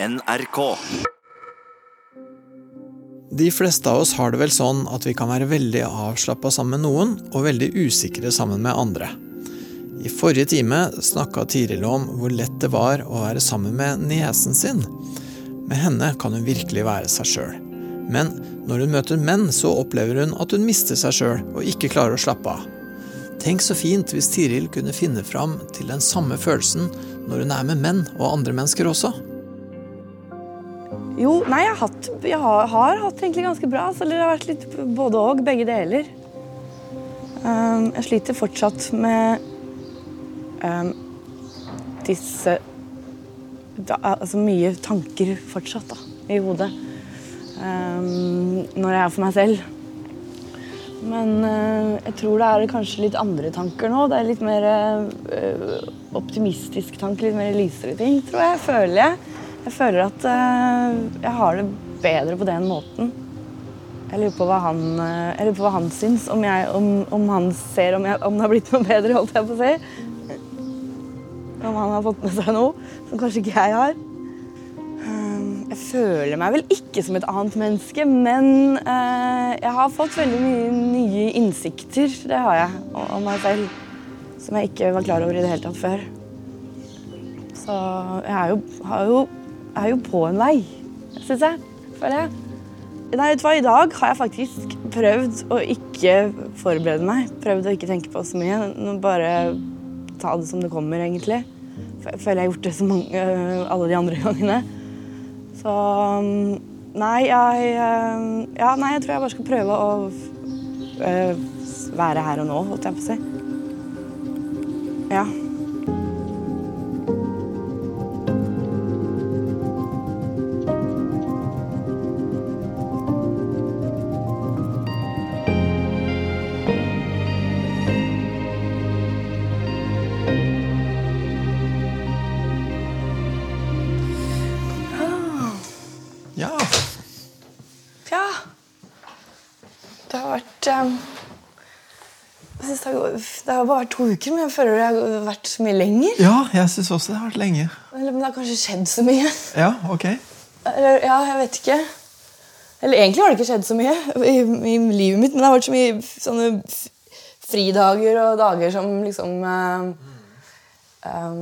NRK. De fleste av oss har det vel sånn at vi kan være veldig avslappa sammen med noen, og veldig usikre sammen med andre. I forrige time snakka Tiril om hvor lett det var å være sammen med niesen sin. Med henne kan hun virkelig være seg sjøl. Men når hun møter menn, så opplever hun at hun mister seg sjøl og ikke klarer å slappe av. Tenk så fint hvis Tiril kunne finne fram til den samme følelsen når hun er med menn og andre mennesker også. Jo, nei, jeg har, hatt, jeg har, har hatt egentlig ganske bra. Så det har vært litt både og, begge deler. Um, jeg sliter fortsatt med um, disse da, Altså mye tanker fortsatt da, i hodet. Um, når jeg er for meg selv. Men uh, jeg tror det er kanskje litt andre tanker nå. Det er litt mer uh, optimistisk tanke, litt mer lysere ting, tror jeg. Føler jeg. Jeg føler at uh, jeg har det bedre på den måten. Jeg lurer på hva han, uh, jeg på hva han syns. Om, jeg, om, om han ser om, jeg, om, det har blitt noe bedre, holdt jeg på å si. Om han har fått med seg noe som kanskje ikke jeg har. Um, jeg føler meg vel ikke som et annet menneske, men jeg har fått veldig mye nye innsikter, det har jeg, om meg selv. Som jeg ikke var klar over i det hele tatt før. Så jeg jo, har jo er jo på en vei, syns jeg. Føler jeg. Nei, vet du hva, I dag har jeg faktisk prøvd å ikke forberede meg. Prøvd å ikke tenke på så mye. Bare ta det som det kommer, egentlig. Føler jeg har gjort det så mange, alle de andre gangene. Så Nei, jeg Ja, nei, jeg tror jeg bare skal prøve å øh, være her og nå, holdt jeg på å si. Ja, synes det, har, det har bare vært to uker, men jeg føler det har vært så mye lenger. ja jeg synes også det har vært lenge. Eller, men det har kanskje skjedd så mye. Ja, ok. Eller, ja, jeg vet ikke. Eller egentlig har det ikke skjedd så mye i, i livet mitt, men det har vært så mye sånne fridager og dager som liksom um, um,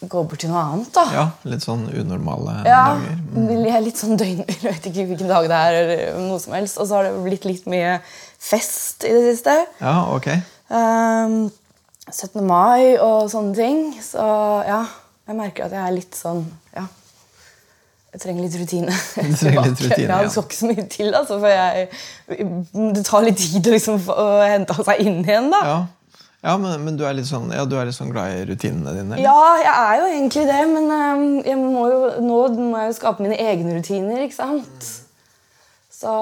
går bort til noe annet, da. Ja, litt sånn unormale Ja, dager. Mm. er litt sånn døgn... Jeg vet ikke hvilken dag det er, eller noe som helst. Og så har det blitt litt mye fest i det siste. Ja, ok. Ehm, 17. mai og sånne ting. Så ja, jeg merker at jeg er litt sånn Ja. Jeg trenger litt rutine. Du trenger litt rutine, ja. Det skal ikke så mye til, altså, for jeg, det tar litt tid liksom å hente seg inn igjen. da. Ja, ja men, men du, er sånn, ja, du er litt sånn glad i rutinene dine? eller? Ja, jeg er jo egentlig det, men ehm, jeg må jo, nå må jeg jo skape mine egne rutiner, ikke sant? Så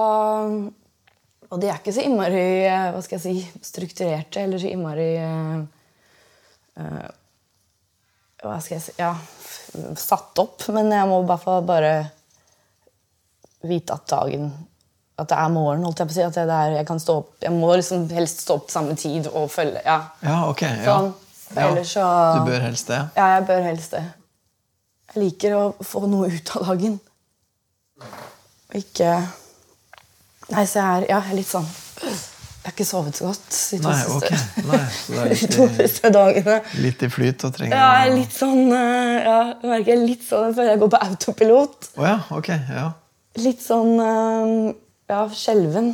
Og de er ikke så innmari eh, hva skal jeg si, strukturerte eller så innmari eh, Hva skal jeg si Ja, satt opp. Men jeg må hvert fall bare vite at dagen At det er morgen, holdt jeg på å si. At det er, jeg kan stå opp Jeg må liksom helst stå opp samme tid og følge Ja. Ja, ok. Ja. Sånn. Ja. ellers så Du bør helst det? ja, jeg bør helst det. Jeg liker å få noe ut av dagen. Ikke Nei, så jeg er, ja, litt sånn Jeg har ikke sovet så godt de to siste, ok. Nei, så det de to litt, i- siste dagene. litt i flyt og trenger Ja, jeg er litt sånn eh, ja, Jeg merker er litt sånn Jeg føler jeg går på autopilot. Å ja, ok. Ja. Litt sånn eh, ja, skjelven.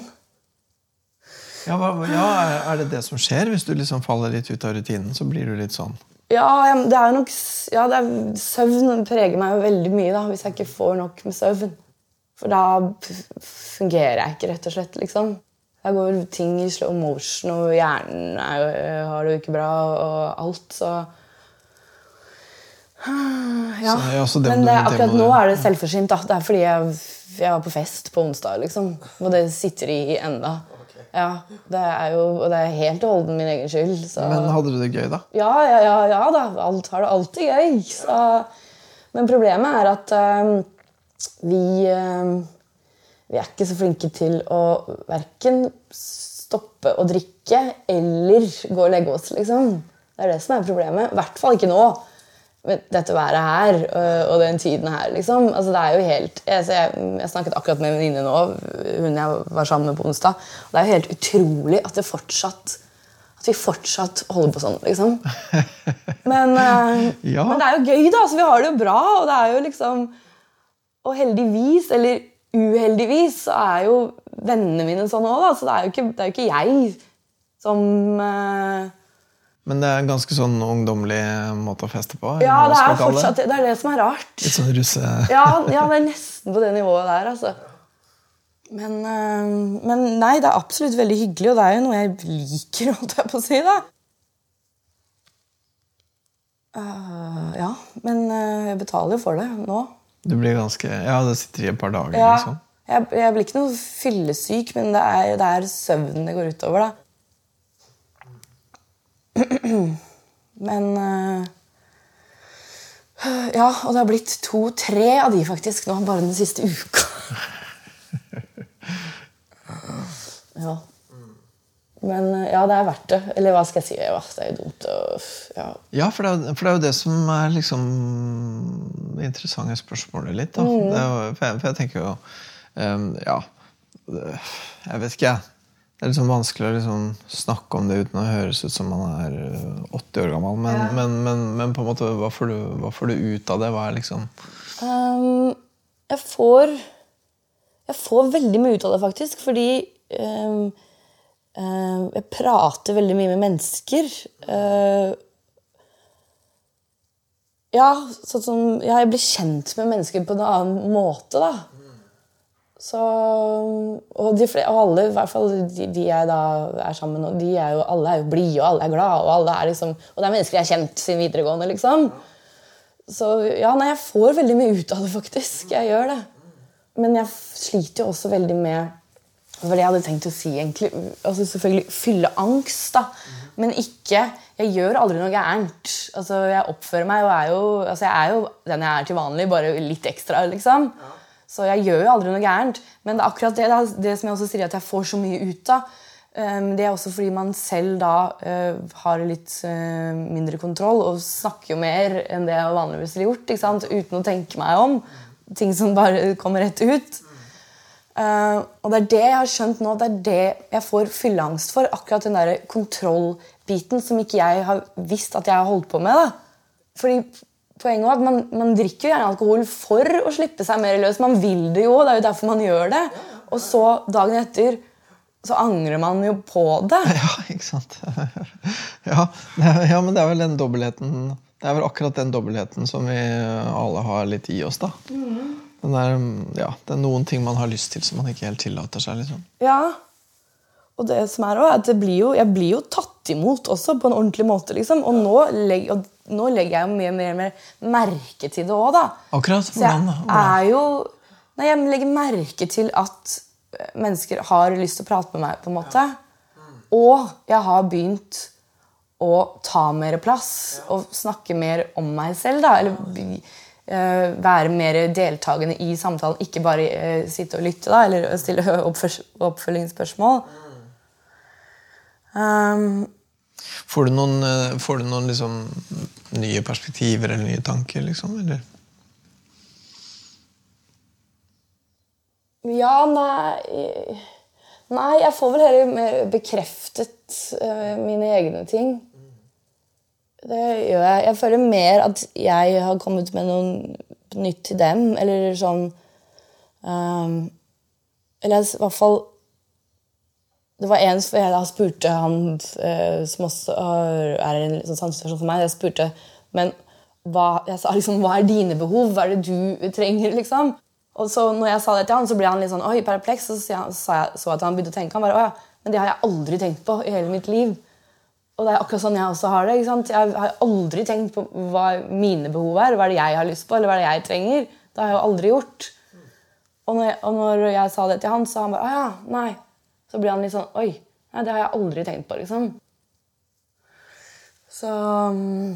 Ja, ja, er det det som skjer? Hvis du liksom faller litt ut av rutinen, så blir du litt sånn Ja, det er nok ja, det er, Søvn preger meg jo veldig mye da, hvis jeg ikke får nok med søvn. For da fungerer jeg ikke, rett og slett. liksom. Da går ting i slow motion, og hjernen er jo, har det jo ikke bra, og alt, så Ja. Så, ja, så det Men det, akkurat nå er det selvforsynt. da. Det er fordi jeg, jeg var på fest på onsdag, liksom. Og det sitter i enda. Ja, det er jo, Og det er helt og holdent min egen skyld. Så. Men hadde du det gøy, da? Ja, ja, ja, ja da. Alt har det alltid gøy. Så. Men problemet er at eh, vi eh, Vi er ikke så flinke til å verken stoppe å drikke eller gå og legge oss, liksom. Det er det som er problemet. I hvert fall ikke nå. med dette været her øh, og den tiden her, liksom. Altså, det er jo helt jeg, jeg, jeg snakket akkurat med en venninne nå, hun jeg var sammen med på onsdag. og Det er jo helt utrolig at det fortsatt at vi fortsatt holder på sånn, liksom. Men, øh, Ja. men det er jo gøy, da. Så vi har det jo bra. Og det er jo liksom Og heldigvis, eller uheldigvis, så er jo vennene mine sånn òg, da. Så det er jo ikke, det er jo ikke jeg som uh... Men det er en ganske sånn ungdommelig måte å feste på? Ja, det er fortsatt det. Det er det som er rart. Litt sånn russe... Ja, ja, det er nesten på det nivået der, altså. Men, uh, men nei, det er absolutt veldig hyggelig, og det er jo noe jeg liker, holdt jeg på å si, da. Uh, ja, men jeg betaler jo for det nå. Du blir ganske Ja, det sitter i et par dager, Ja, liksom. jeg, jeg blir ikke noe fyllesyk, men det er, det er søvnen det går utover, da. Men øh, Ja, og det har blitt to-tre av de faktisk nå, bare den siste uka. ja. Men øh, ja, det er verdt det. Eller hva skal jeg si? Ja, det er jo dumt å ja. Ja, for det, er, for det er jo det som er liksom det interessante spørsmålet litt. Da. Mm. Det er jo, for, jeg, for jeg tenker jo um, Ja, jeg vet ikke, jeg. Det er liksom vanskelig å liksom snakke om det uten å høres ut som man er øh, 80 år gammel. Men, men, men, men på en måte, hva får, du, hva får du ut av det? Hva er liksom um, jeg får Jeg får veldig mye ut av det, faktisk. Fordi ehm, jeg prater veldig mye med mennesker. Eh, ja, sånn som ja, Jeg blir kjent med mennesker på en annen måte, da. Så, og, de, og alle, i hvert fall de, de jeg da er sammen med de er jo, alle er jo blide og alle er glade. Og, liksom, og det er mennesker jeg har kjent siden videregående. liksom. Så ja, nei, jeg får veldig mye ut av det, faktisk. Jeg gjør det. Men jeg sliter jo også veldig med Det var det jeg hadde tenkt å si, egentlig. Altså Selvfølgelig fylleangst, da. Men ikke Jeg gjør aldri noe gærent. Altså, Jeg oppfører meg og er jo Altså, jeg er jo den jeg er til vanlig, bare litt ekstra, liksom. Så jeg gjør jo aldri noe gærent. Men det er akkurat det, det, som jeg også sier at jeg får så mye ut av. Um, det er også fordi man selv da uh, har litt uh, mindre kontroll og snakker jo mer enn det jeg vanligvis ville gjort. Uten å tenke meg om. Ting som bare kommer rett ut. Uh, og det er det jeg har skjønt nå. Det er det jeg får fylleangst for. Akkurat den der kontrollbiten som ikke jeg har visst at jeg har holdt på med. da. Fordi poenget var at man, man drikker jo gjerne alkohol for å slippe seg mer løs. Man vil det jo, det er jo derfor man gjør det. Og så dagen etter så angrer man jo på det. Ja, ikke sant? ja, ja, men det er vel den dobbeltheten Det er vel akkurat den dobbeltheten som vi alle har litt i oss, da. Den der, ja, det er noen ting man har lyst til som man ikke helt tillater seg. liksom. Ja. Og det som er også, at det blir jo, jeg blir jo tatt imot også på en ordentlig måte. liksom. Og nå, legg, og nå legger jeg jo mye mer, mer merke til det òg, da. Akkurat. Hvordan? da? Hvordan? er jo Nei, jeg legger merke til at mennesker har lyst til å prate med meg, på en måte. Og jeg har begynt å ta mer plass og snakke mer om meg selv. da, Eller være mer deltakende i samtalen, ikke bare eh, sitte og lytte da, eller stille oppfølgingsspørsmål. Um, Får du noen, eh, får du noen liksom, nye perspektiver eller nye tanker? liksom? Eller? Ja, nei Nei, jeg får vel heller mer bekreftet uh, mine egne ting. Det gjør jeg. Jeg føler mer at jeg har kommet med noe nytt til dem, eller sånn um, Eller i hvert fall Det var en som jeg spurte han eh, som også er en sånn sansesituasjon for meg. Jeg spurte men hva, jeg sa liksom, hva er dine behov? Hva er det du trenger? liksom? Og så når jeg sa det til han, så ble han litt sånn oi, perpleks. Og så sa jeg så at han begynte å tenke. Han bare, å ja, men det har jeg aldri tenkt på i hele mitt liv. Og det er akkurat sånn jeg også har det. Jeg har aldri tenkt på hva mine behov er. Hva er det jeg har lyst på, eller hva er det jeg trenger. Det har jeg jo aldri gjort. Og når, jeg, og når jeg sa det til han, så han bare å ja, nei. Så blir han litt sånn oi, nei, det har jeg aldri tenkt på, liksom. Så mm,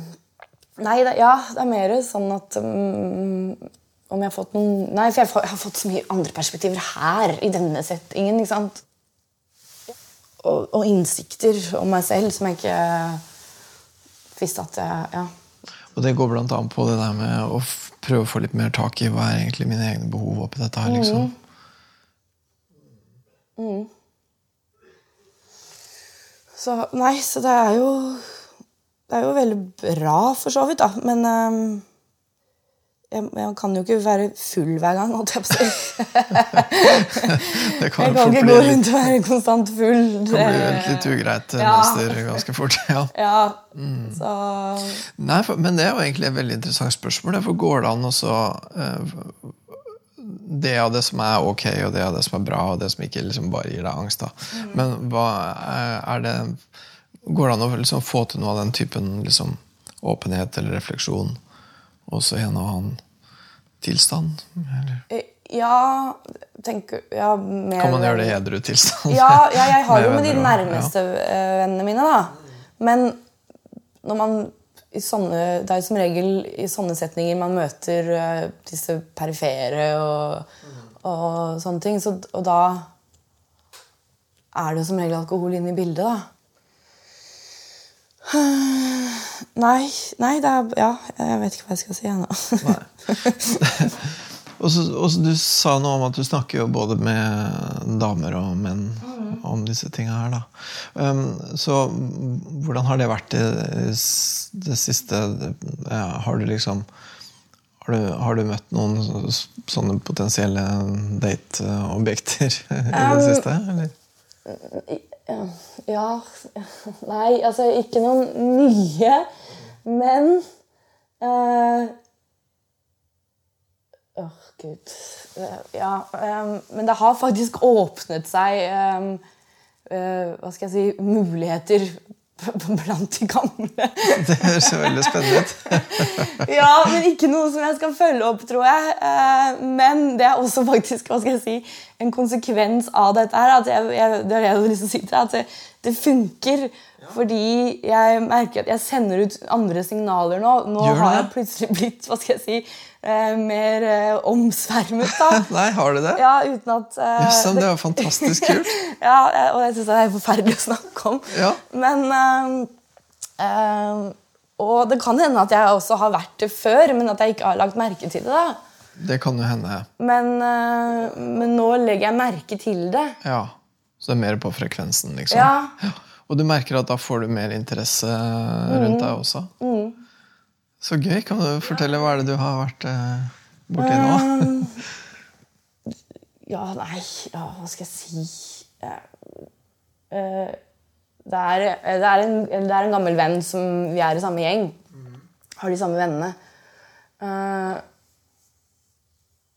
Nei, det, ja, det er mer sånn at um, om jeg har fått noen Nei, for jeg, jeg har fått så mye andre perspektiver her, i denne settingen. ikke sant? Og, og innsikter om meg selv som jeg ikke visste at jeg Ja. Og det går annet på det der med å prøve å få litt mer tak i hva er egentlig mine egne behov oppi dette her. liksom. Så nei, så det er jo Det er jo veldig bra, for så vidt, da. Men ehm, jeg, kan jo ikke være full hver gang, holdt jeg på å si. Jeg kan ikke gå rundt og være konstant full. Det kan bli et litt ugreit eh, Ja. mønster ganske fort. ja. Ja, Mm. så Nei, for, Men det er jo egentlig et veldig interessant spørsmål. For går det an å så eh, Det av det som er ok, og det av det som er bra, og det som ikke liksom bare gir deg angst. Mm. Men hva er, er det Går det an å liksom få til noe av den typen liksom, åpenhet eller refleksjon også en og annen tilstand? Eller eh, Ja, tenker ja, mer kan man gjøre det i edru tilstand? Ja, ja, jeg har jo med de nærmeste ja. vennene mine, da. Men når man i sånne, Det er jo som regel i sånne setninger man møter eh, disse perifere og, og sånne ting. Så, og da er det jo som regel alkohol inne i bildet, da. Nei, nei, det er Ja, jeg vet ikke hva jeg skal si ennå. Og så, Du sa noe om at du snakker jo både med damer og menn om disse tinga her. da. Um, så hvordan har det vært i det siste ja, Har du liksom har du, har du møtt noen sånne potensielle dateobjekter i det siste? Eller? Ja Nei, altså ikke noen nye, men eh, Åh, gud. Eh, Ja, eh, men det har faktisk åpnet seg eh, eh, Hva skal jeg si muligheter blant de gamle. Det høres jo veldig spennende ut. Ja, men ikke noe som jeg skal følge opp, tror jeg. Eh, Men det er også faktisk hva skal jeg si, en konsekvens av dette. her, at jeg, jeg, Det er det jeg har lyst til å si til deg, at det, det funker. Fordi jeg merker at jeg sender ut andre signaler nå. Nå Gjør har det? jeg plutselig blitt hva skal jeg si, mer eh, omsvermet. da. Nei, har du det? Ja, uten at eh, Jøssen, det var fantastisk kult. ja, eh, og jeg syns det er forferdelig å snakke om. Ja. Men eh, eh, Og det kan hende at jeg også har vært det før, men at jeg ikke har lagt merke til det. da. Det kan jo hende. Men, eh, men nå legger jeg merke til det. Ja. Så det er mer på frekvensen, liksom? Ja. Og du merker at da får du mer interesse rundt deg også? Så gøy. Kan du fortelle hva er det du har vært eh, borti nå? Ja, nei ja, Hva skal jeg si Eh, eh, det, er, det, er en, det er en gammel venn som vi er i samme gjeng. Har de samme vennene. Eh,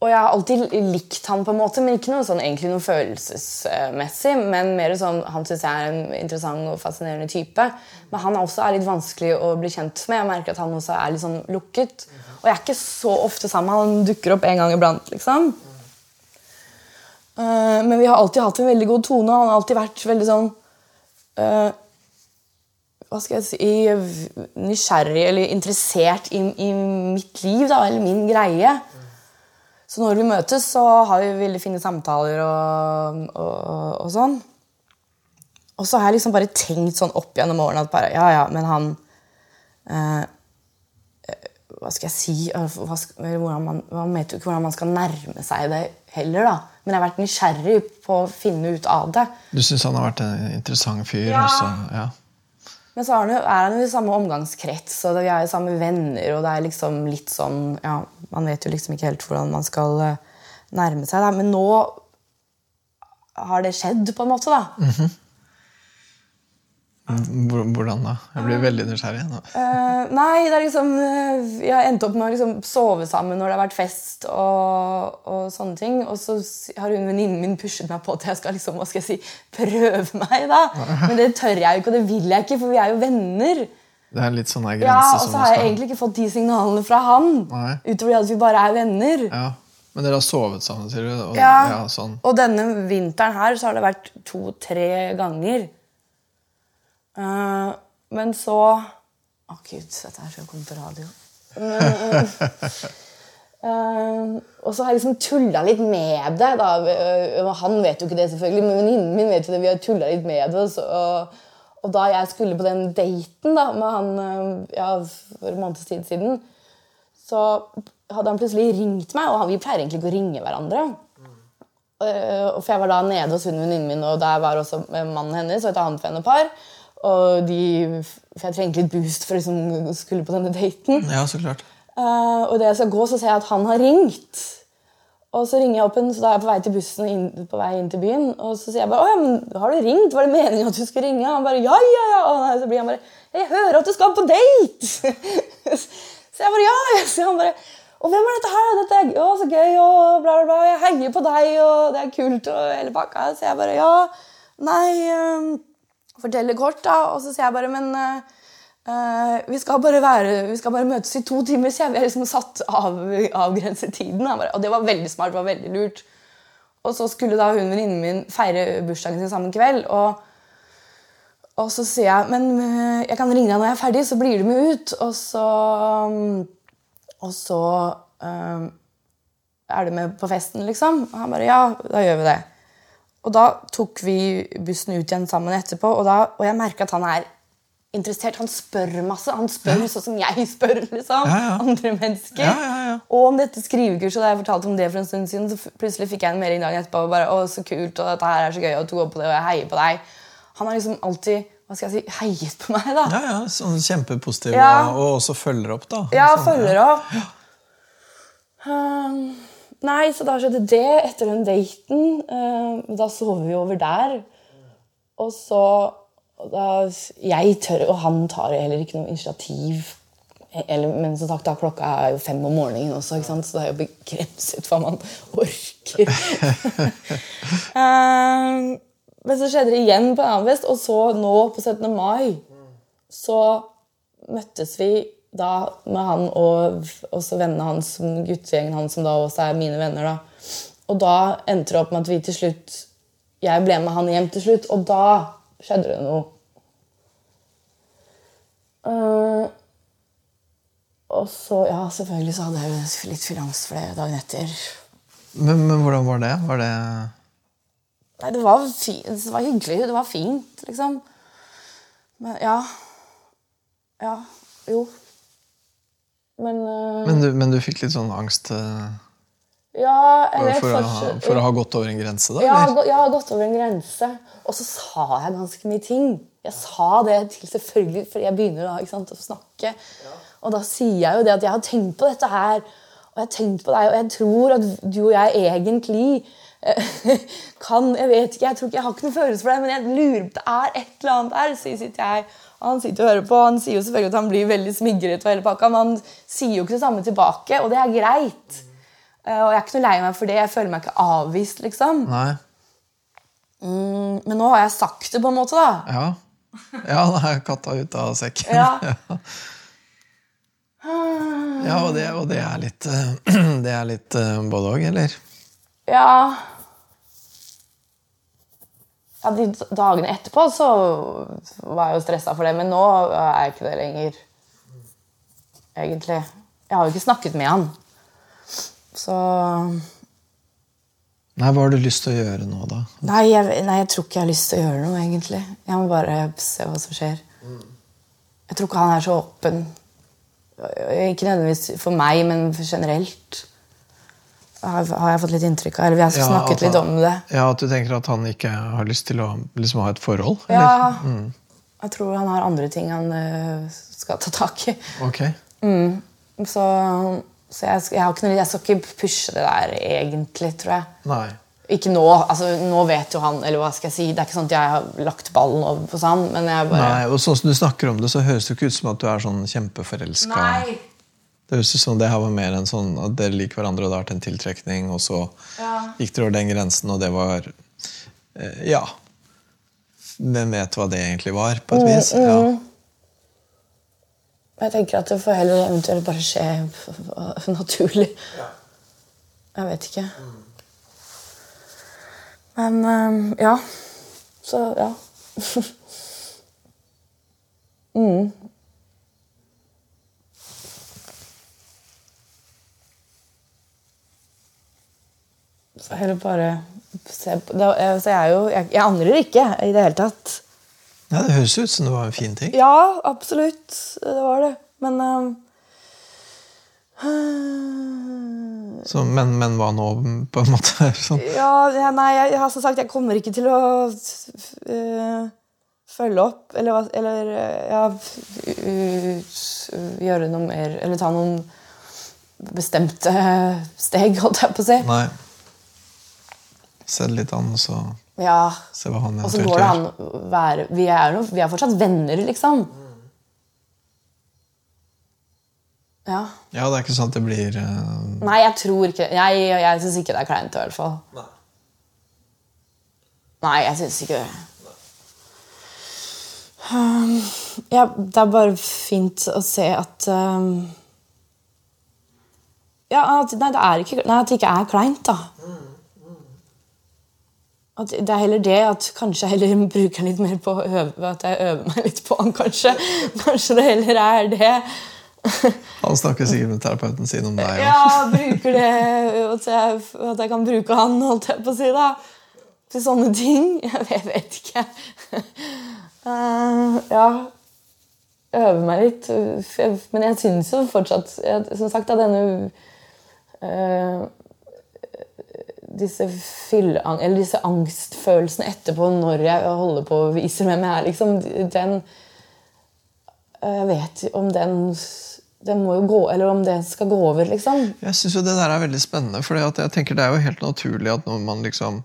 og jeg har alltid likt han, på en måte, men ikke noe sånn, egentlig noe følelsesmessig. Men mer sånn, han syns jeg er en interessant og fascinerende type. Men han også er litt vanskelig å bli kjent med. Jeg merker at han også er litt sånn lukket. Og jeg er ikke så ofte sammen. Han dukker opp en gang iblant. liksom. Eh, men vi har alltid hatt en veldig god tone. Han har alltid vært veldig sånn uh, Hva skal jeg si Nysgjerrig eller interessert i, i mitt liv, da, eller min greie. Så når vi møtes, så har vi veldig fine samtaler og, og, og sånn. Og så har jeg liksom bare tenkt sånn opp gjennom årene at bare, ja, ja, men han eh, hva skal jeg si hva skal, hvordan man, man vet jo ikke hvordan man skal nærme seg det heller. da. Men jeg har vært nysgjerrig på å finne ut av det. Du syns han har vært en interessant fyr? Ja. Også, ja. Men så er han jo, i samme omgangskrets, og vi er jo samme venner. Og det er liksom litt sånn ja, Man vet jo liksom ikke helt hvordan man skal eh, nærme seg. Da. Men nå har det skjedd, på en måte. da. Hvor- Hvordan da? Jeg blir veldig nysgjerrig nå. Uh, nei, det er liksom eh, Jeg har endt opp med å liksom sove sammen når det har vært fest og, og sånne ting. Og så har hun venninnen min pushet meg på at jeg skal liksom, hva skal jeg si, prøve meg. da. Men det tør jeg jo ikke, og det vil jeg ikke, for vi er jo venner. Det er litt sånn her Ja, Og så har jeg skal egentlig ikke fått de signalene fra han. Nei. Utover at vi bare er venner. ja. Men dere har sovet sammen, sier du? Og, Ja. ja, sånn. Og denne vinteren her så har det vært to-tre ganger. Eh, men så Å, gud, dette her skal komme på radio. Eh, og så har jeg liksom tulla litt med det. Da. Eh, Han vet jo ikke det, selvfølgelig, men venninnen min vet jo det. Vi har tulla litt med det. Så, og, Og da jeg skulle på den daten da, med han eh, ja, for en måneds tid siden, så hadde han plutselig ringt meg, og han, vi pleier egentlig ikke å ringe hverandre. Og for jeg var da nede hos hun venninnen min, og der var også mannen hennes og et annet vennepar. Og de, for jeg trengte litt boost for å liksom, skulle på denne daten. Ja, så klart. Uh, og idet jeg skal gå, så ser jeg at han har ringt. Og så ringer jeg opp en, så da er jeg på vei til bussen inn, på vei inn til byen. Og så sier jeg bare 'Å ja, men har du ringt? Var det meningen at du skulle ringe?' Og han bare 'Ja, ja, ja'. Og så blir han bare 'Jeg hører at du skal på date!' så jeg bare 'Ja'. Så han bare 'Og hvem er dette her? Dette er å, så gøy', og bla, bla, bla. 'Jeg heier på deg, og det er kult', og hele pakka. Så jeg bare 'Ja, nei um, Forteller kort, da. Og så sier jeg bare 'Men uh, vi, skal være, vi, skal bare møtes i to timer siden. Vi har liksom satt av avgrenset tiden. Og det var veldig smart. det var veldig lurt. Og så skulle da hun venninnen min feire bursdagen sin samme kveld. Og, og, så sier jeg men uh, jeg kan ringe deg når jeg er ferdig, så blir du med ut. Og så, um, og så um, er du med på festen, liksom. Og han bare ja, da gjør vi det. Og da tok vi bussen ut igjen sammen etterpå, og, da, og jeg merka at han er interessert. Han spør masse. Han spør ja. sånn som jeg spør liksom, ja, ja. andre mennesker. Og om dette skrivekurset, da jeg fortalte om det for en stund siden, så plutselig fikk jeg en melding dagen etterpå. og bare, å, så kult, og dette her er så gøy, og du går på det, og jeg heier på deg. Han har liksom alltid hva skal jeg si, heiet på meg. da. Ja, ja, sånn Kjempepositiv, og også følger opp, da. Ja, sånn, følger opp. Um, nei, så da skjedde det etter den daten. Uh, da sover vi over der. Og så da, jeg tør, og han tar heller ikke noe initiativ. Eller, men som sagt, da, klokka er jo fem om morgenen også, så det er jo begrenset hva man orker. uh, men så skjedde det igjen på en annen fest, og så nå på 17. mai så møttes vi da med han og også vennene hans, guttegjengen hans, som da også er mine venner. da. Og da endte det opp med at vi til slutt Jeg ble med han hjem til slutt, og da skjedde det noe. Uh, og så, ja, selvfølgelig så hadde jeg litt finans for det dagen etter. Men, men, hvordan var det? Var det Nei, det var, fint, det var hyggelig. Det var fint, liksom. Men ja. Ja. Jo. Men uh, men, du, men, du, fikk litt sånn angst? Uh, ja, eller for, for, å, for å ha gått over en grense? da? Ja, jeg har gått over en grense. Og så sa jeg ganske mye ting. Jeg sa det til selvfølgelig, fordi jeg begynner da, sant, å snakke. Ja. Og da sier jeg jo det at jeg har tenkt på dette her, og jeg har tenkt på deg, og jeg tror at du og jeg egentlig kan Jeg vet ikke, jeg tror ikke, jeg har ikke noen følelse for det, men jeg lurer på det er et eller annet der. Så sitter jeg, og Han sitter og hører på, han sier jo selvfølgelig at han blir veldig smigret, og hele pakka, men han sier jo ikke det samme tilbake, og det er greit. Uh, og jeg er ikke noe lei meg for det. Jeg føler meg ikke avvist, liksom. Nei. Mm, men nå har jeg sagt det, på en måte. da. Ja, ja da er katta ute av sekken. Ja. ja, og, det, og det, er litt eh, Det er litt både òg, eller? Ja. Ja. De dagene etterpå så var jeg jo stressa for det, men nå er jeg ikke det lenger. Egentlig. Jeg har jo ikke snakket med han. Så Nei, Hva har du lyst til å gjøre nå, da? Nei jeg, nei, jeg tror ikke jeg har lyst til å gjøre noe, egentlig. Jeg må bare se hva som skjer. Jeg tror ikke han er så åpen. Ikke nødvendigvis for meg, men generelt. Har, har jeg fått litt inntrykk av. Eller vi har ja, snakket han, litt om det. Ja, At du tenker at han ikke har lyst til å liksom, ha et forhold? Eller? Ja. Mm. Jeg tror han har andre ting han uh, skal ta tak i. Ok. Mm. Så så jeg, jeg, noe, jeg, skal ikke pushe det der egentlig, tror jeg. Nei. Ikke nå. altså Nå vet jo han eller hva skal jeg si, Det er ikke sånn at jeg har lagt ballen over på han. men jeg bare... Nei, og Sånn som du snakker om det, så høres det ikke ut som at du er sånn kjempeforelska. Det høres ut som det her var mer enn sånn at dere liker hverandre, og det har vært en tiltrekning, og så ja. gikk dere over den grensen, og det var eh, Ja. Hvem vet hva det egentlig var, på et mm, vis? Mm, mm. Ja. Jeg tenker at det får heller eventuelt bare skje naturlig. Jeg vet ikke. Men um, ja. Så ja. mm. Så heller bare se på det, jeg, er jo, jeg, jeg angrer ikke i det hele tatt. Ja, Det høres ut som det var en fin ting. Ja, absolutt. Det var det. Men um, Så, men, men hva nå, på en måte? Sånn. Ja, nei, jeg, jeg har som sagt, jeg kommer ikke til å øh, følge opp eller, eller øh, ja, gjøre noe mer Eller ta noen bestemte steg, holdt jeg på å si. Nei. Se det litt an, og så Ja, se hva han eventuelt gjør. an å være Vi er, jo- vi er fortsatt venner, liksom. Ja. Ja, det er ikke sånn at det blir uh... Nei, jeg tror ikke Jeg, jeg syns ikke det er kleint, i hvert fall. Nei, Nei jeg syns ikke det. Um, ja, det er bare fint å se at um, Ja, at, nei, det er ikke, nei, at det ikke er kleint, da. At det er heller det at kanskje jeg heller bruker litt mer på å øve At jeg øver meg litt på han, kanskje. Kanskje det heller er det. Han snakker sikkert med terapeuten sin om deg òg. Ja, bruker det at jeg, at jeg kan bruke han, holdt jeg på å si, da. Til sånne ting. Jeg vet, ikke. Uh, ja. Øve meg litt. Men jeg syns jo fortsatt Som sagt, da, denne eh, disse, disse angstfølelsene etterpå når jeg holder på og viser hvem jeg er, liksom, den Jeg vet om den den må jo gå, eller om det skal gå over, liksom. Jeg syns jo det der er veldig spennende, for jeg tenker det er jo helt naturlig at når man liksom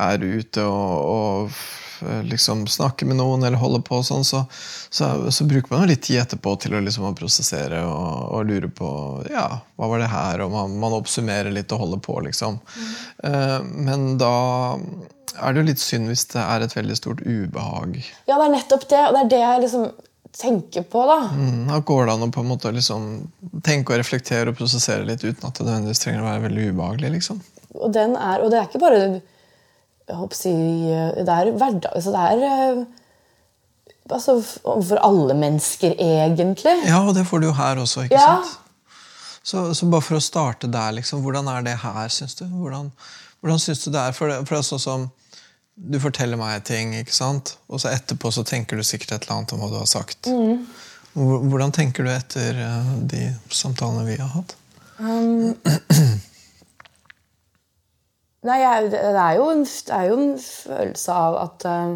er ute og, og liksom snakker med noen eller holder på sånn, så, så, så bruker man jo litt tid etterpå til å liksom prosessere og, og lure på ja, hva var det her, og man, man oppsummerer litt og holder på, liksom. Eh, men da er det jo litt synd hvis det er et veldig stort ubehag. Ja, det er nettopp det, og det er det jeg liksom tenker på, da. Mm, Da går det an å på en måte liksom tenke og reflektere og prosessere litt uten at det nødvendigvis trenger å være veldig ubehagelig. liksom. Og den er, og det er ikke bare jeg håper å si, Det er hverdag altså Det er eh, altså, overfor alle mennesker, egentlig. Ja, og det får du jo her også, ikke Ja. sant? Så, så bare for å starte der, liksom, hvordan er det her, syns du? Hvordan, hvordan syns du det er? For det, for det er sånn som Du forteller meg ting, ikke sant? og så etterpå så tenker du sikkert et eller annet om hva du har sagt. Mm. Hvordan tenker du etter eh, de samtalene vi har hatt? Nei, jeg, det, er jo en, det er jo en følelse av at uh,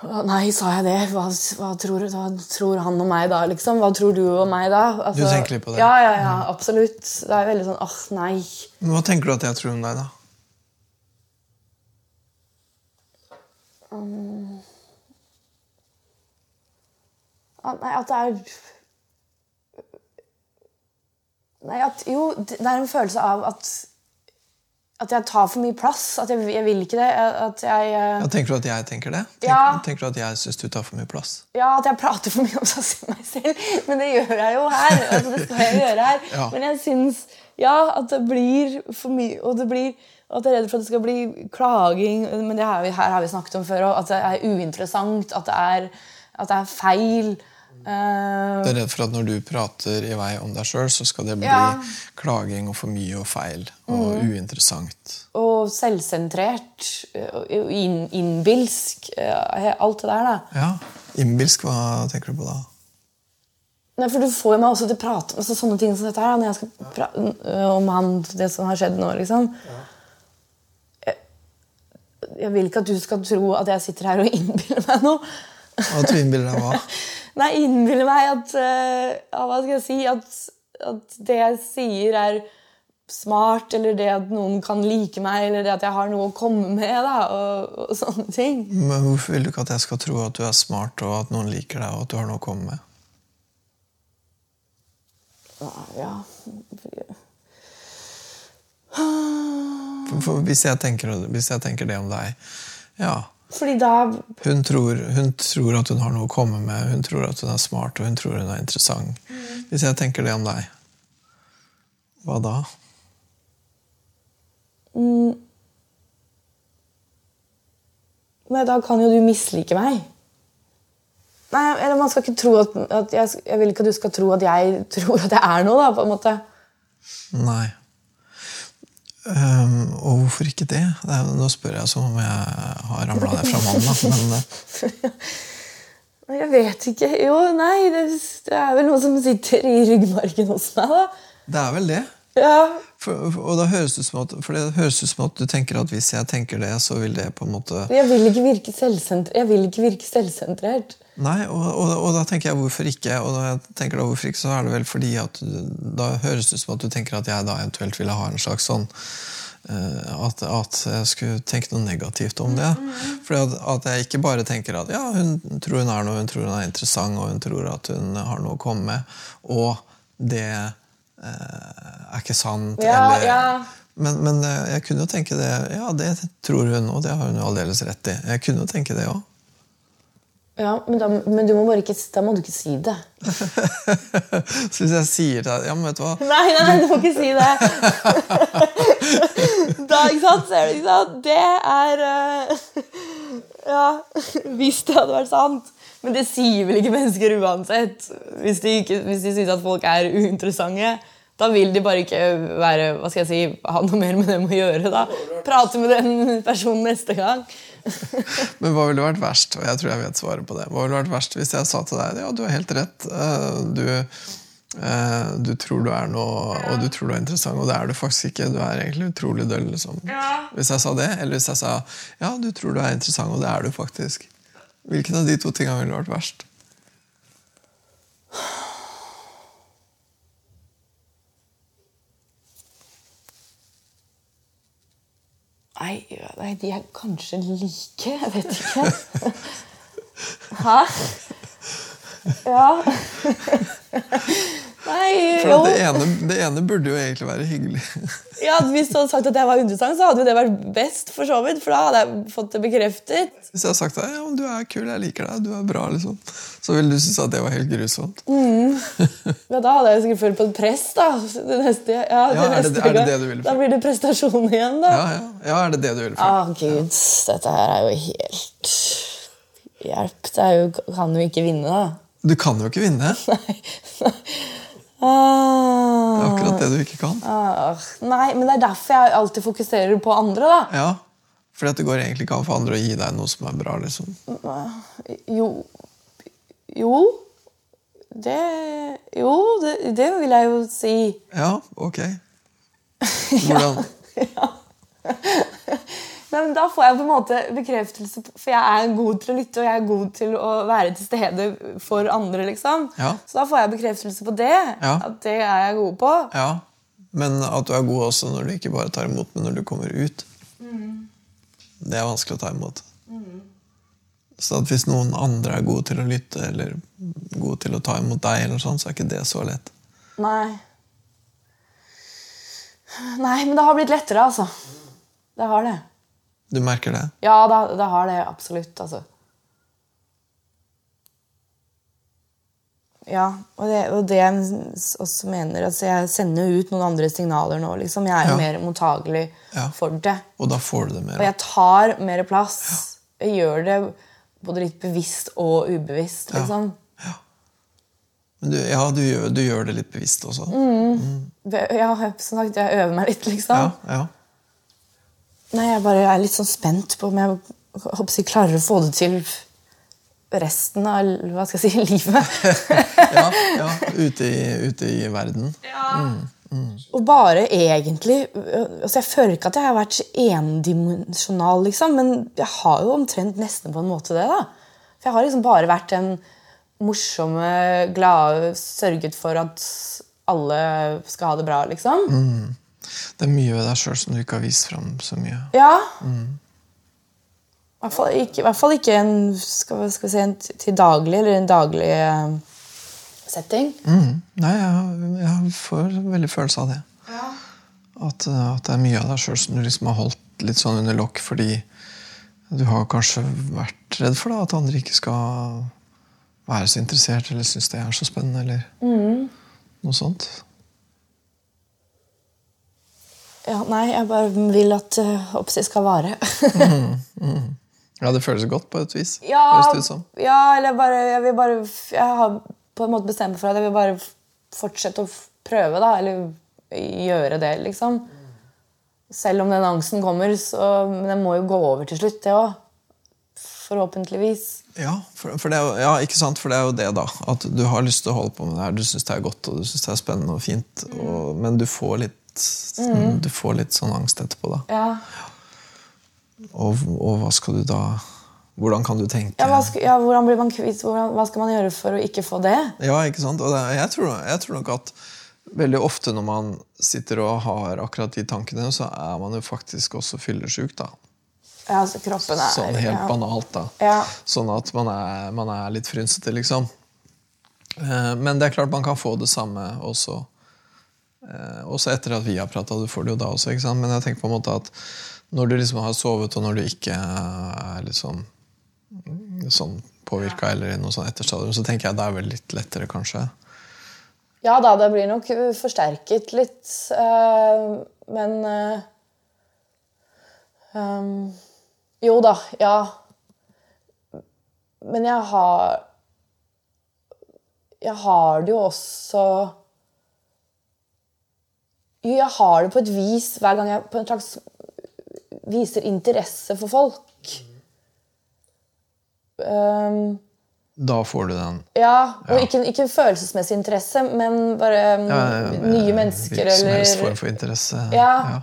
Nei, sa jeg det? Hva, hva, tror, hva tror han om meg da, liksom? Hva tror du om meg da? Altså, Du tenker litt på det? Ja, ja, ja, absolutt. Det er veldig sånn åh, nei. Men Hva tenker du at jeg tror om deg, da? Um, nei, at det er Nei, at Jo, det er en følelse av at At jeg tar for mye plass. At jeg, jeg vil ikke det. At jeg eh, Ja, tenker du at jeg tenker det? Tenker, Ja. tenker du at jeg syns du tar for mye plass? Ja, at jeg prater for mye om meg selv. Men det gjør jeg jo her. Altså, det skal jeg gjøre her. Ja. Men jeg syns ja, at det blir for mye. Og det blir, at jeg er redd for at det skal bli klaging. Men det vi, her har vi snakket om før òg. At det er uinteressant. At det er, at det er feil. Eh, Du er redd for at når du prater i vei om deg sjøl, så skal det bli Ja. Mm. klaging og for mye og feil og uinteressant. og selvsentrert. og inn, innbilsk. eh, Alt det der, da. Ja. Innbilsk, hva tenker du på da? Nei, for Du får jo meg også til å prate om altså, sånne ting som dette her. Når jeg skal prate om han, det som har skjedd nå. liksom. Jeg, jeg vil ikke at du skal tro at jeg sitter her og innbiller meg noe. At du innbiller deg hva? Nei, innbiller meg at eh, ja, Hva skal jeg si? At, at det jeg sier, er smart, eller det at noen kan like meg, eller det at jeg har noe å komme med, da, og, og sånne ting. Men hvorfor vil du ikke at jeg skal tro at du er smart, og at noen liker deg, og at du har noe å komme med? Ja, for hvis, jeg tenker, hvis jeg tenker det om deg Ja, Fordi da hun tror, hun tror at hun har noe å komme med, hun tror at hun er smart, og hun tror hun er interessant. Hvis jeg tenker det om deg, hva da? Nei, da kan jo du mislike meg. Nei, eller man skal ikke tro at, at jeg, jeg vil ikke at du skal tro at jeg tror at jeg er noe, da, på en måte. Nei. Um, og hvorfor ikke det? det er, nå spør jeg som om jeg har ramla det fra mannen. Men uh, Jeg vet ikke. Jo, nei, det, det, er vel noe som sitter i ryggmargen hos meg, da. Det er vel det. Ja. For, og da høres det, at, for det høres ut som at du tenker at hvis jeg tenker det, så vil det på en måte Jeg vil ikke virke, selvsentrert. Jeg vil ikke virke selvsentrert. Nei, og, og, og, da tenker jeg hvorfor ikke? Og da jeg tenker da hvorfor ikke, så er det vel fordi at da høres det ut som at du tenker at jeg da eventuelt ville ha en slags sånn uh, at, at, jeg skulle tenke noe negativt om det. For at, at, jeg ikke bare tenker at ja, hun tror hun er noe, hun tror hun er interessant, og hun tror at hun har noe å komme med, og det er ikke sant. Ja, eller, ja. Men, men eh, jeg kunne jo tenke det. Ja, det tror hun, og det har hun jo aldeles rett i. Jeg kunne jo tenke det òg. Ja, men, da, men du må bare ikke, da må du ikke si det. så hvis jeg sier det Ja, men vet du hva? Nei, nei, nei, du må ikke si det. da, ikke sant? Ser du, ikke sant? Det er uh, Ja, hvis det hadde vært sant. Men det sier vel ikke mennesker uansett. Hvis de, ikke, hvis de syns at folk er uinteressante. Da vil de bare ikke være, hva skal jeg si, ha noe mer med dem å gjøre. da. Prate med den personen neste gang. Men hva ville vært verst? Og jeg tror jeg vet svaret på det. Hva ville vært verst hvis jeg sa til deg ja, du har helt rett. Eh, du, eh, du tror du er noe, og du tror du er interessant, og det er du faktisk ikke. Du er egentlig utrolig døll. Liksom. Hvis jeg sa det, eller hvis jeg sa ja, du tror du er interessant, og det er du faktisk. Hvilken av de to tingene ville vært verst? Nei, nei, de er kanskje like. Jeg vet ikke. Hæ? Ja. Nei, For det ene, det ene, burde jo egentlig være hyggelig. ja, Hvis du hadde sagt at jeg var interessant, så hadde jo det vært best. for så vidt, For da hadde jeg fått det bekreftet. Hvis jeg hadde sagt at ja, du er kul, jeg liker deg, du er bra, liksom, så ville du synes at det var helt grusomt. Mm. Ja, Da hadde jeg sikkert følt på et press. da. Det neste, ja, ja, er, det, er det det du ville Da blir det prestasjon igjen, da. Ja, ja. ja er det det du ville følt? Ah, Gud, dette her er jo helt Hjelp. Det er jo, kan jo ikke vinne, da. Du kan jo ikke vinne. Nei. Ah, det er akkurat det du ikke kan. Ah, nei, men det er derfor jeg alltid fokuserer på andre. da. Ja, Fordi det går egentlig ikke an for andre å gi deg noe som er bra. liksom. Jo Jo. Det Jo, det, det vil jeg jo si. Ja, ok. Hvordan? ja. Nei, men Da får jeg på en måte bekreftelse, for jeg er god til å lytte og jeg er god til å være til stede for andre. liksom. Ja. Så da får jeg bekreftelse på det. Ja. At det er jeg god på. Ja, Men at du er god også når du ikke bare tar imot, men når du kommer ut. Mm. Det er vanskelig å ta imot. Mm. Så at hvis noen andre er gode til å lytte eller gode til å ta imot deg, eller sånn, så er ikke det så lett. Nei. Nei, men det har blitt lettere, altså. Det har det. Du merker det? Ja, det, det har det absolutt. altså. Ja, og det, og det jeg også mener altså Jeg sender jo ut noen andre signaler nå. liksom. Jeg er jo Ja. mer mottagelig Ja. for det. Og da får du det mer. Og jeg tar mer plass. Jeg gjør det både litt bevisst og ubevisst. liksom. Men du, ja, du gjør, du gjør det litt bevisst også. Ja, som sagt, jeg øver meg litt, liksom. Ja, ja. Nei, jeg bare er litt sånn spent på om jeg, håper jeg klarer å få det til resten av hva skal jeg si, livet. ja, ja. Ute, i, ute i verden. Og bare egentlig altså Jeg føler ikke at jeg har vært endimensjonal, liksom, men jeg har jo omtrent nesten på en måte det. da. For jeg har liksom bare vært den morsomme, glade, sørget for at alle skal ha det bra, liksom. Det er mye ved deg sjøl som du ikke har vist fram så mye. Ja. I hvert fall ikke, i hvert fall ikke en, skal, vi- skal si, en til daglig eller en daglig eh, setting. Mm. Nei, jeg, jeg får veldig følelse av det. At, uh, at det er mye av deg sjøl som du liksom har holdt litt sånn under lokk fordi du har kanskje vært redd for da, at andre ikke skal være så interessert eller synes det er så spennende. eller noe sånt. Ja, nei, jeg bare vil at uh, oppsikt skal vare. Ja, det føles godt på et vis. ja, ja, eller bare Jeg vil bare Jeg har på en måte bestemt meg for at jeg vil bare fortsette å prøve, da. Eller gjøre det, liksom. Selv om den angsten kommer, så men den må jo gå over til slutt, det òg. Forhåpentligvis. Ja, for, for det ja, ikke sant? For det er jo det, da. At du har lyst til å holde på med det her. Du syns det er godt og du synes det er spennende og fint. Og, men du får litt Du får litt sånn angst etterpå, da. Ja. Og, og hva skal du da Hvordan kan du tenke Ja, hva, skal, ja, hvordan blir man kvitt hvordan, Hva skal man gjøre for å ikke få det? Ja, ikke sant? Det, jeg, tror, jeg tror nok at veldig ofte når man sitter og har akkurat de tankene, så er man jo faktisk også fyllesyk. da. Ja, altså kroppen er Sånn helt banalt, da. Ja. Sånn at man er, man er litt frynsete, liksom. Eh, Men det er klart man kan få det samme også. Eh, Også etter at vi har prata. Du får det jo da også. ikke sant? Men jeg tenker på en måte at når du liksom har sovet, og når du ikke er litt sånn, sånn påvirka eller i noe sånn etterstadium, så tenker jeg det er vel litt lettere, kanskje. Ja da, det blir nok uh, forsterket litt. eh, men eh, um, Jo da, ja. Men jeg har Jeg har det jo også jeg har det på et vis hver gang jeg på en slags viser interesse for folk. Um, Da får du den ja, og Ja. Ikke, ikke følelsesmessig interesse, men bare um, nye mennesker Hvilken som helst form for interesse. Ja.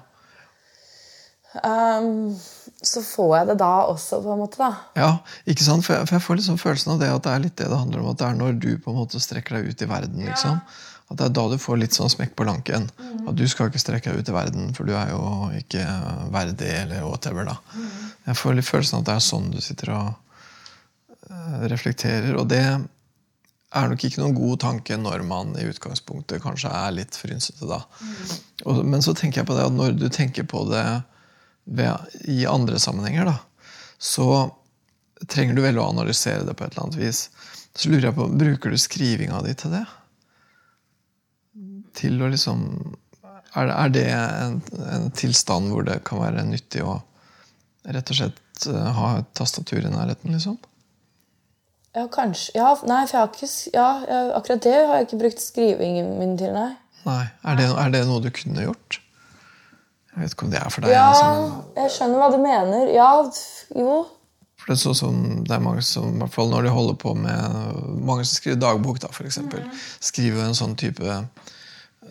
um, Så får jeg det da også, på en måte. da. Ja, ikke sant? For jeg, for jeg får liksom følelsen av det at det er litt det det handler om. At det er når du på en måte strekker deg ut i verden. liksom. At det er da du får litt sånn smekk på lanken. At du skal ikke strekke deg ut i verden, for du er jo ikke verdig, eller whatever. da. Jeg får litt følelsen av at det er sånn du sitter og eh, reflekterer. Og det er nok ikke noen god tanke når man i utgangspunktet kanskje er litt frynsete. da. Og, men så tenker jeg på det at når du tenker på det ved, i andre sammenhenger, da, så trenger du vel å analysere det på et eller annet vis. Så lurer jeg på, Bruker du skrivinga di til det? Til å liksom Er er det en, en tilstand hvor det kan være nyttig å rett og slett eh, ha et tastatur i nærheten, liksom? Ja, kanskje. Ja, nei, for jeg har ikke, ja, jeg, akkurat det har jeg ikke brukt skrivingen min til, nei. Nei. Er det, er det noe du kunne gjort? Jeg vet ikke om det er for deg. Ja, altså. jeg skjønner hva du mener. Ja, jo. For det er sånn som det er mange som, i hvert fall når de holder på med Mange som skriver dagbok, da, for eksempel. Skriver en sånn type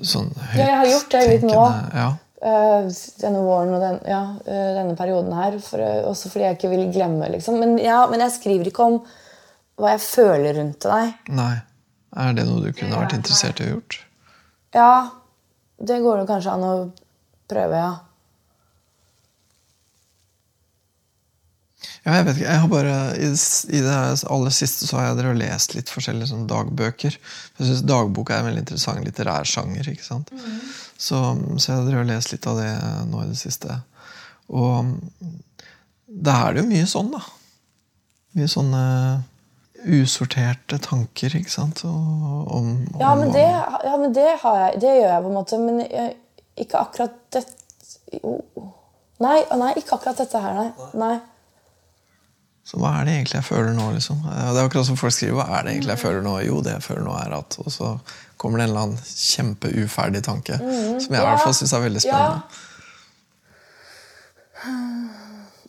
sånn Ja, jeg har gjort det litt nå. Ja. Eh, denne våren og den, ja, eh, denne perioden her. For, eh, også fordi jeg ikke vil glemme, liksom. Men, ja, men jeg skriver ikke om hva jeg føler rundt deg nei. Nei. Er det noe du kunne vært interessert i å gjort? Ja, det går det kanskje an å prøve, ja. Ja, jeg vet ikke. Jeg har bare, I, i det aller siste så har jeg drevet lest litt forskjellige sånn dagbøker. Jeg synes Dagbok er en veldig interessant litterær sjanger. ikke sant? Så, så jeg har drevet lest litt av det nå i det siste. Og da er det jo mye sånn, da. Mye sånne usorterte tanker, ikke sant? Og, om, Ja, men det, ja, men det, har jeg, det gjør jeg på en måte. Men jeg, ikke akkurat dette Jo. Nei, nei, ikke akkurat dette her, nei. nei. Så hva er det egentlig jeg føler nå? liksom? Ja, Det er akkurat som folk skriver. Hva er det egentlig jeg føler nå? Jo, det jeg føler nå er at Og så kommer det en eller annen kjempeuferdig tanke. Som jeg i hvert fall syns er veldig spennende.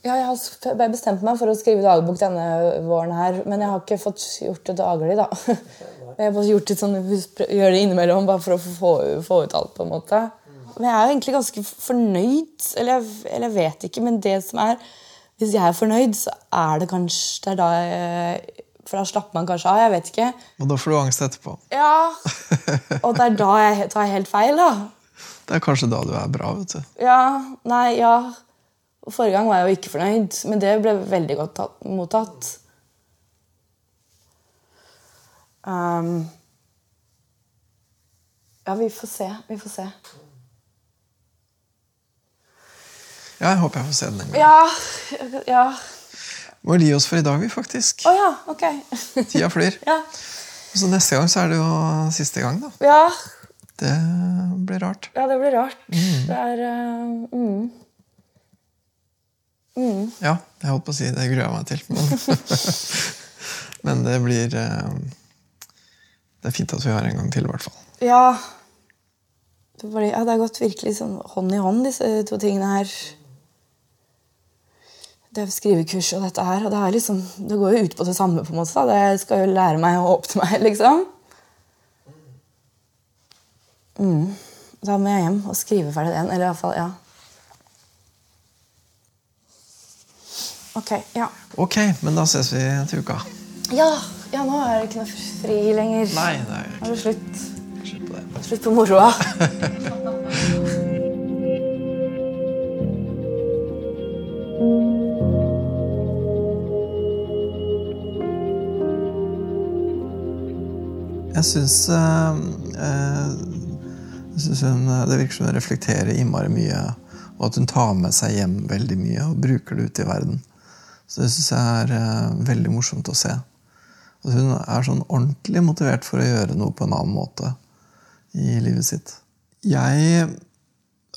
Ja, jeg har bestemt meg for å skrive dagbok denne våren her, men jeg har ikke fått gjort det daglig, da. Jeg har bare gjort det sånn, gjør det innimellom, bare for å få, få ut alt, på en måte. Men jeg er jo egentlig ganske fornøyd, eller jeg, eller jeg vet ikke, men det som er Hvis jeg er fornøyd, så er det kanskje det er da jeg, For da slapper man kanskje av, jeg vet ikke. Og da får du angst etterpå. Ja, Og det er da jeg tar helt feil, da. Det er kanskje da du er bra. vet du. Ja, nei, ja. Forrige gang var jeg jo ikke fornøyd, men det ble veldig godt tatt, mottatt. Um, ja, vi får se. Vi får se. Ja, jeg håper jeg får se den en gang. Ja. ja. Må gi oss for i dag, vi, faktisk. Å ja, ok. Tida flyr. ja. Så neste gang så er det jo siste gang, da. ja. Det blir rart. Ja, det blir rart. Det er uh, mm. Ja, jeg holdt på å si det gruer jeg meg til. Men, men det blir uh, Det er fint at vi har en gang til, i hvert fall. Ja. det, blir, ja, det har gått virkelig sånn hånd i hånd, disse to tingene her. Det skrivekurs og dette her. Og det, liksom, det går jo ut på det samme, på en måte. Da. Det skal jo lære meg å åpne meg, liksom. Mm. Da må jeg hjem og skrive ferdig den. Eller iallfall, ja. Ok, ja. Ok, men da ses vi til uka. Ja, ja nå er det ikke noe fri lenger. Nei, det er Nå er det slutt. slutt på det. Slutt på moroa. thank syns jeg synes hun, eh, Det virker som hun reflekterer innmari mye, og at hun tar med seg hjem veldig mye og bruker det ute i verden. Så det syns jeg er eh, veldig morsomt å se. At hun er sånn ordentlig motivert for å gjøre noe på en annen måte i livet sitt. Jeg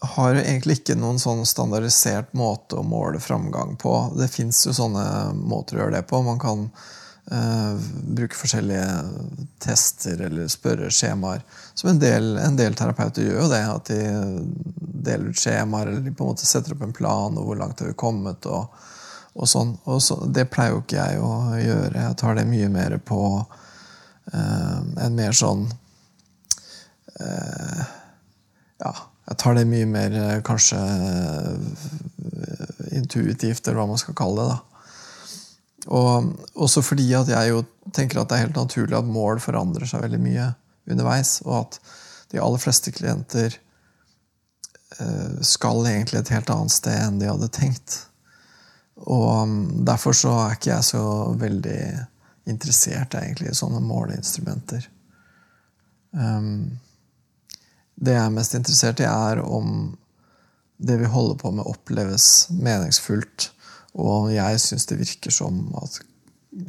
har jo egentlig ikke noen sånn standardisert måte å måle framgang på. Det fins jo sånne måter å gjøre det på. Man kan eh, bruke forskjellige tester eller spørreskjemaer. Som en del, en del terapeuter gjør jo det. At de deler ut skjemaer eller de på en måte setter opp en plan og hvor langt har vi kommet. og, og sånn. Og så, det pleier jo ikke jeg å gjøre. Jeg tar det mye mer på eh, en mer sånn eh, Ja, jeg tar det mye mer eh, kanskje eh, intuitivt, eller hva man skal kalle det. da. Og også fordi at jeg jo tenker at det er helt naturlig at mål forandrer seg veldig mye underveis, og at de aller fleste klienter eh, skal egentlig et helt annet sted enn de hadde tenkt. Og um, derfor så er ikke jeg så veldig interessert egentlig i sånne måleinstrumenter. Um, det jeg er mest interessert i, er om det vi holder på med, oppleves meningsfullt. Og jeg syns det virker som at,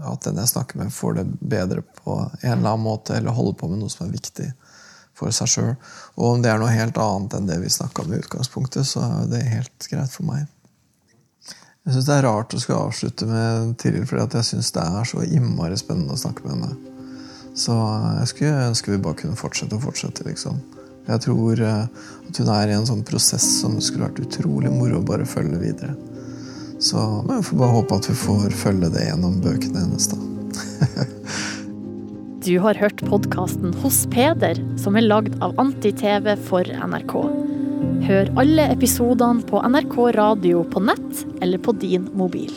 at den jeg snakker med, får det bedre på en eller annen måte, eller holder på med noe som er viktig for seg sjøl. Og om det er noe helt annet enn det vi snakka om i utgangspunktet, så er det helt greit for meg. Jeg syns det er rart å skulle avslutte med Tiril, fordi jeg syns det er så innmari spennende å snakke med henne. Så jeg skulle ønske vi bare kunne fortsette og fortsette, liksom. Jeg tror eh, at hun er i en sånn prosess som skulle vært utrolig moro å bare følge videre. Så vi får bare håpe at vi får følge det gjennom bøkene hennes, da. Du har hørt podkasten Hos Peder, som er lagd av Anti-TV for NRK. Hør alle episodene på NRK radio på nett eller på din mobil.